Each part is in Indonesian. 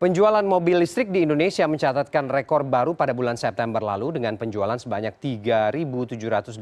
Penjualan mobil listrik di Indonesia mencatatkan rekor baru pada bulan September lalu dengan penjualan sebanyak 3.781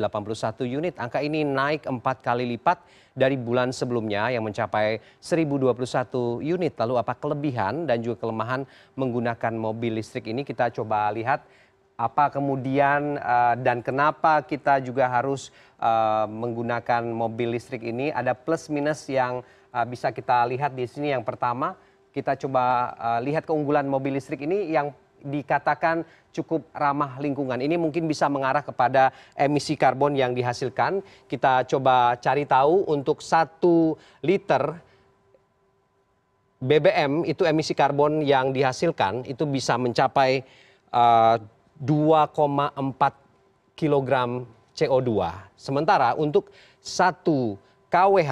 unit. Angka ini naik empat kali lipat dari bulan sebelumnya yang mencapai 1.021 unit. Lalu apa kelebihan dan juga kelemahan menggunakan mobil listrik ini? Kita coba lihat apa kemudian uh, dan kenapa kita juga harus uh, menggunakan mobil listrik ini. Ada plus minus yang uh, bisa kita lihat di sini. Yang pertama, kita coba uh, lihat keunggulan mobil listrik ini yang dikatakan cukup ramah lingkungan. Ini mungkin bisa mengarah kepada emisi karbon yang dihasilkan. Kita coba cari tahu untuk satu liter BBM itu emisi karbon yang dihasilkan itu bisa mencapai uh, 2,4 kg CO2. Sementara untuk satu kWh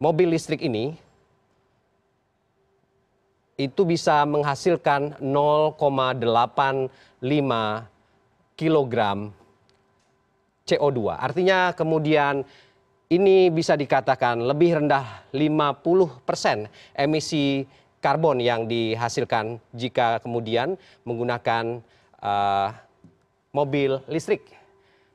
mobil listrik ini itu bisa menghasilkan 0,85 kg CO2. Artinya kemudian ini bisa dikatakan lebih rendah 50 persen emisi karbon yang dihasilkan jika kemudian menggunakan uh, mobil listrik.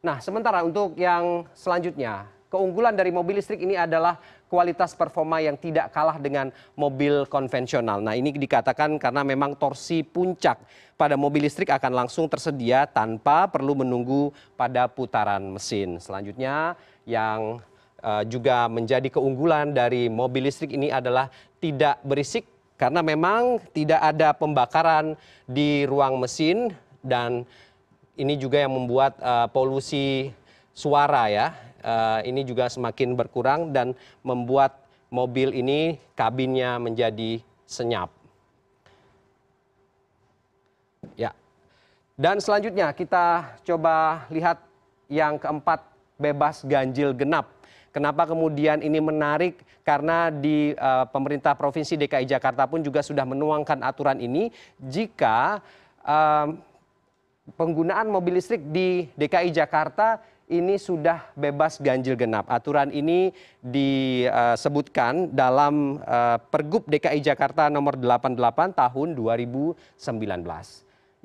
Nah, sementara untuk yang selanjutnya, keunggulan dari mobil listrik ini adalah kualitas performa yang tidak kalah dengan mobil konvensional. Nah, ini dikatakan karena memang torsi puncak pada mobil listrik akan langsung tersedia tanpa perlu menunggu pada putaran mesin. Selanjutnya yang uh, juga menjadi keunggulan dari mobil listrik ini adalah tidak berisik karena memang tidak ada pembakaran di ruang mesin dan ini juga yang membuat uh, polusi suara ya ini juga semakin berkurang dan membuat mobil ini kabinnya menjadi senyap. Ya. Dan selanjutnya kita coba lihat yang keempat bebas ganjil genap. Kenapa kemudian ini menarik? Karena di uh, pemerintah provinsi DKI Jakarta pun juga sudah menuangkan aturan ini jika uh, penggunaan mobil listrik di DKI Jakarta ini sudah bebas ganjil genap. Aturan ini disebutkan dalam uh, Pergub DKI Jakarta nomor 88 tahun 2019.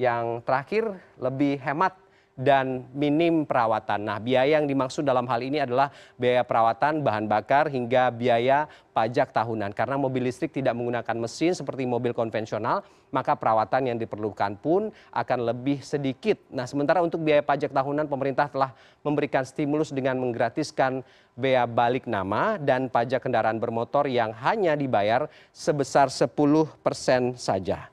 Yang terakhir lebih hemat dan minim perawatan. Nah, biaya yang dimaksud dalam hal ini adalah biaya perawatan bahan bakar hingga biaya pajak tahunan. Karena mobil listrik tidak menggunakan mesin seperti mobil konvensional, maka perawatan yang diperlukan pun akan lebih sedikit. Nah, sementara untuk biaya pajak tahunan pemerintah telah memberikan stimulus dengan menggratiskan bea balik nama dan pajak kendaraan bermotor yang hanya dibayar sebesar 10% saja.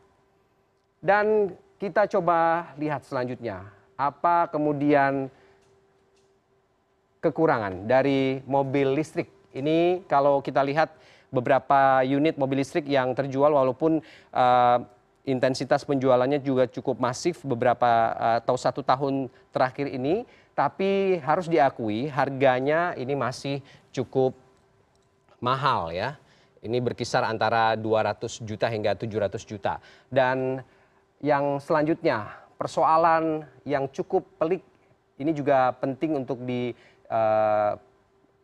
Dan kita coba lihat selanjutnya apa kemudian kekurangan dari mobil listrik? Ini kalau kita lihat beberapa unit mobil listrik yang terjual walaupun uh, intensitas penjualannya juga cukup masif beberapa uh, atau satu tahun terakhir ini, tapi harus diakui harganya ini masih cukup mahal ya. Ini berkisar antara 200 juta hingga 700 juta. Dan yang selanjutnya persoalan yang cukup pelik ini juga penting untuk di uh,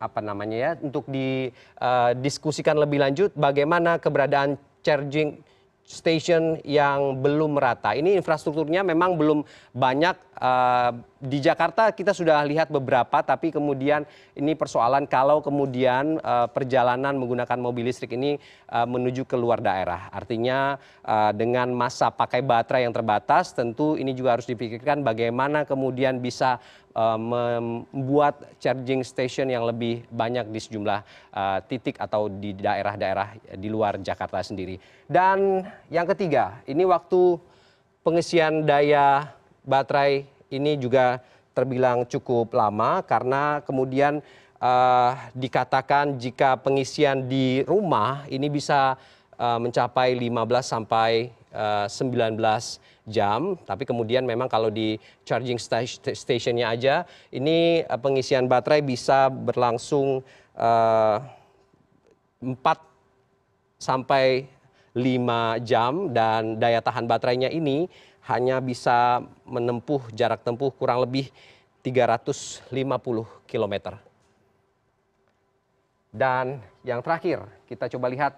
apa namanya ya untuk didiskusikan lebih lanjut bagaimana keberadaan charging station yang belum merata. Ini infrastrukturnya memang belum banyak di Jakarta kita sudah lihat beberapa tapi kemudian ini persoalan kalau kemudian uh, perjalanan menggunakan mobil listrik ini uh, menuju ke luar daerah. Artinya dengan masa pakai baterai yang terbatas tentu ini juga harus dipikirkan bagaimana kemudian bisa membuat charging station yang lebih banyak di sejumlah titik atau di daerah-daerah di luar Jakarta sendiri. Dan yang ketiga, ini waktu pengisian daya baterai ini juga terbilang cukup lama karena kemudian uh, dikatakan jika pengisian di rumah ini bisa uh, mencapai 15 sampai uh, 19 jam, tapi kemudian memang kalau di charging stationnya aja, ini pengisian baterai bisa berlangsung 4 sampai 5 jam. Dan daya tahan baterainya ini hanya bisa menempuh jarak tempuh kurang lebih 350 km. Dan yang terakhir, kita coba lihat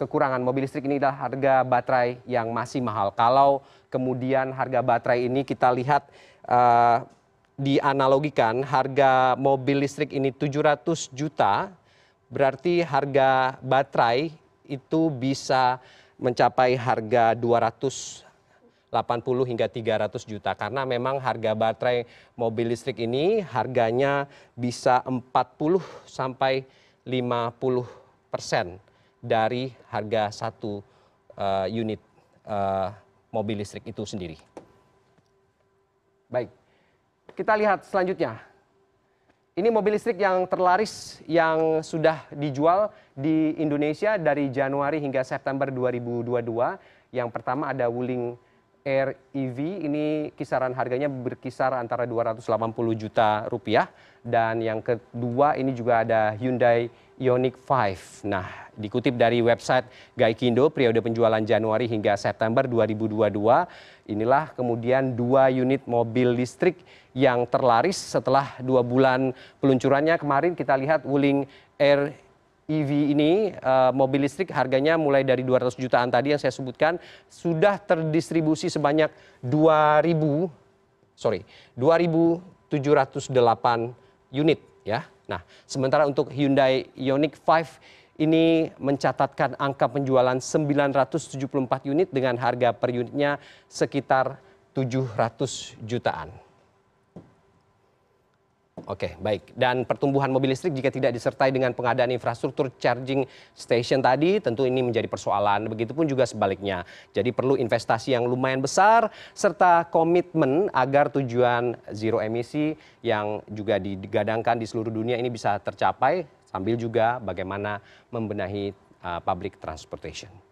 kekurangan mobil listrik ini adalah harga baterai yang masih mahal. Kalau kemudian harga baterai ini kita lihat uh, dianalogikan harga mobil listrik ini 700 juta, berarti harga baterai itu bisa mencapai harga 280 hingga 300 juta karena memang harga baterai mobil listrik ini harganya bisa 40 sampai 50 persen dari harga satu uh, unit uh, mobil listrik itu sendiri. Baik, kita lihat selanjutnya. Ini mobil listrik yang terlaris yang sudah dijual di Indonesia dari Januari hingga September 2022. Yang pertama ada Wuling Air EV, ini kisaran harganya berkisar antara 280 juta rupiah. Dan yang kedua ini juga ada Hyundai Ioniq 5. Nah, dikutip dari website Gaikindo periode penjualan Januari hingga September 2022, inilah kemudian dua unit mobil listrik yang terlaris setelah dua bulan peluncurannya kemarin kita lihat Wuling Air EV ini uh, mobil listrik harganya mulai dari 200 jutaan tadi yang saya sebutkan sudah terdistribusi sebanyak 2000 sorry 2708 unit ya Nah, sementara untuk Hyundai Ioniq 5 ini mencatatkan angka penjualan 974 unit dengan harga per unitnya sekitar 700 jutaan. Oke, baik. Dan pertumbuhan mobil listrik jika tidak disertai dengan pengadaan infrastruktur charging station tadi, tentu ini menjadi persoalan. Begitupun juga sebaliknya. Jadi perlu investasi yang lumayan besar serta komitmen agar tujuan zero emisi yang juga digadangkan di seluruh dunia ini bisa tercapai sambil juga bagaimana membenahi uh, public transportation.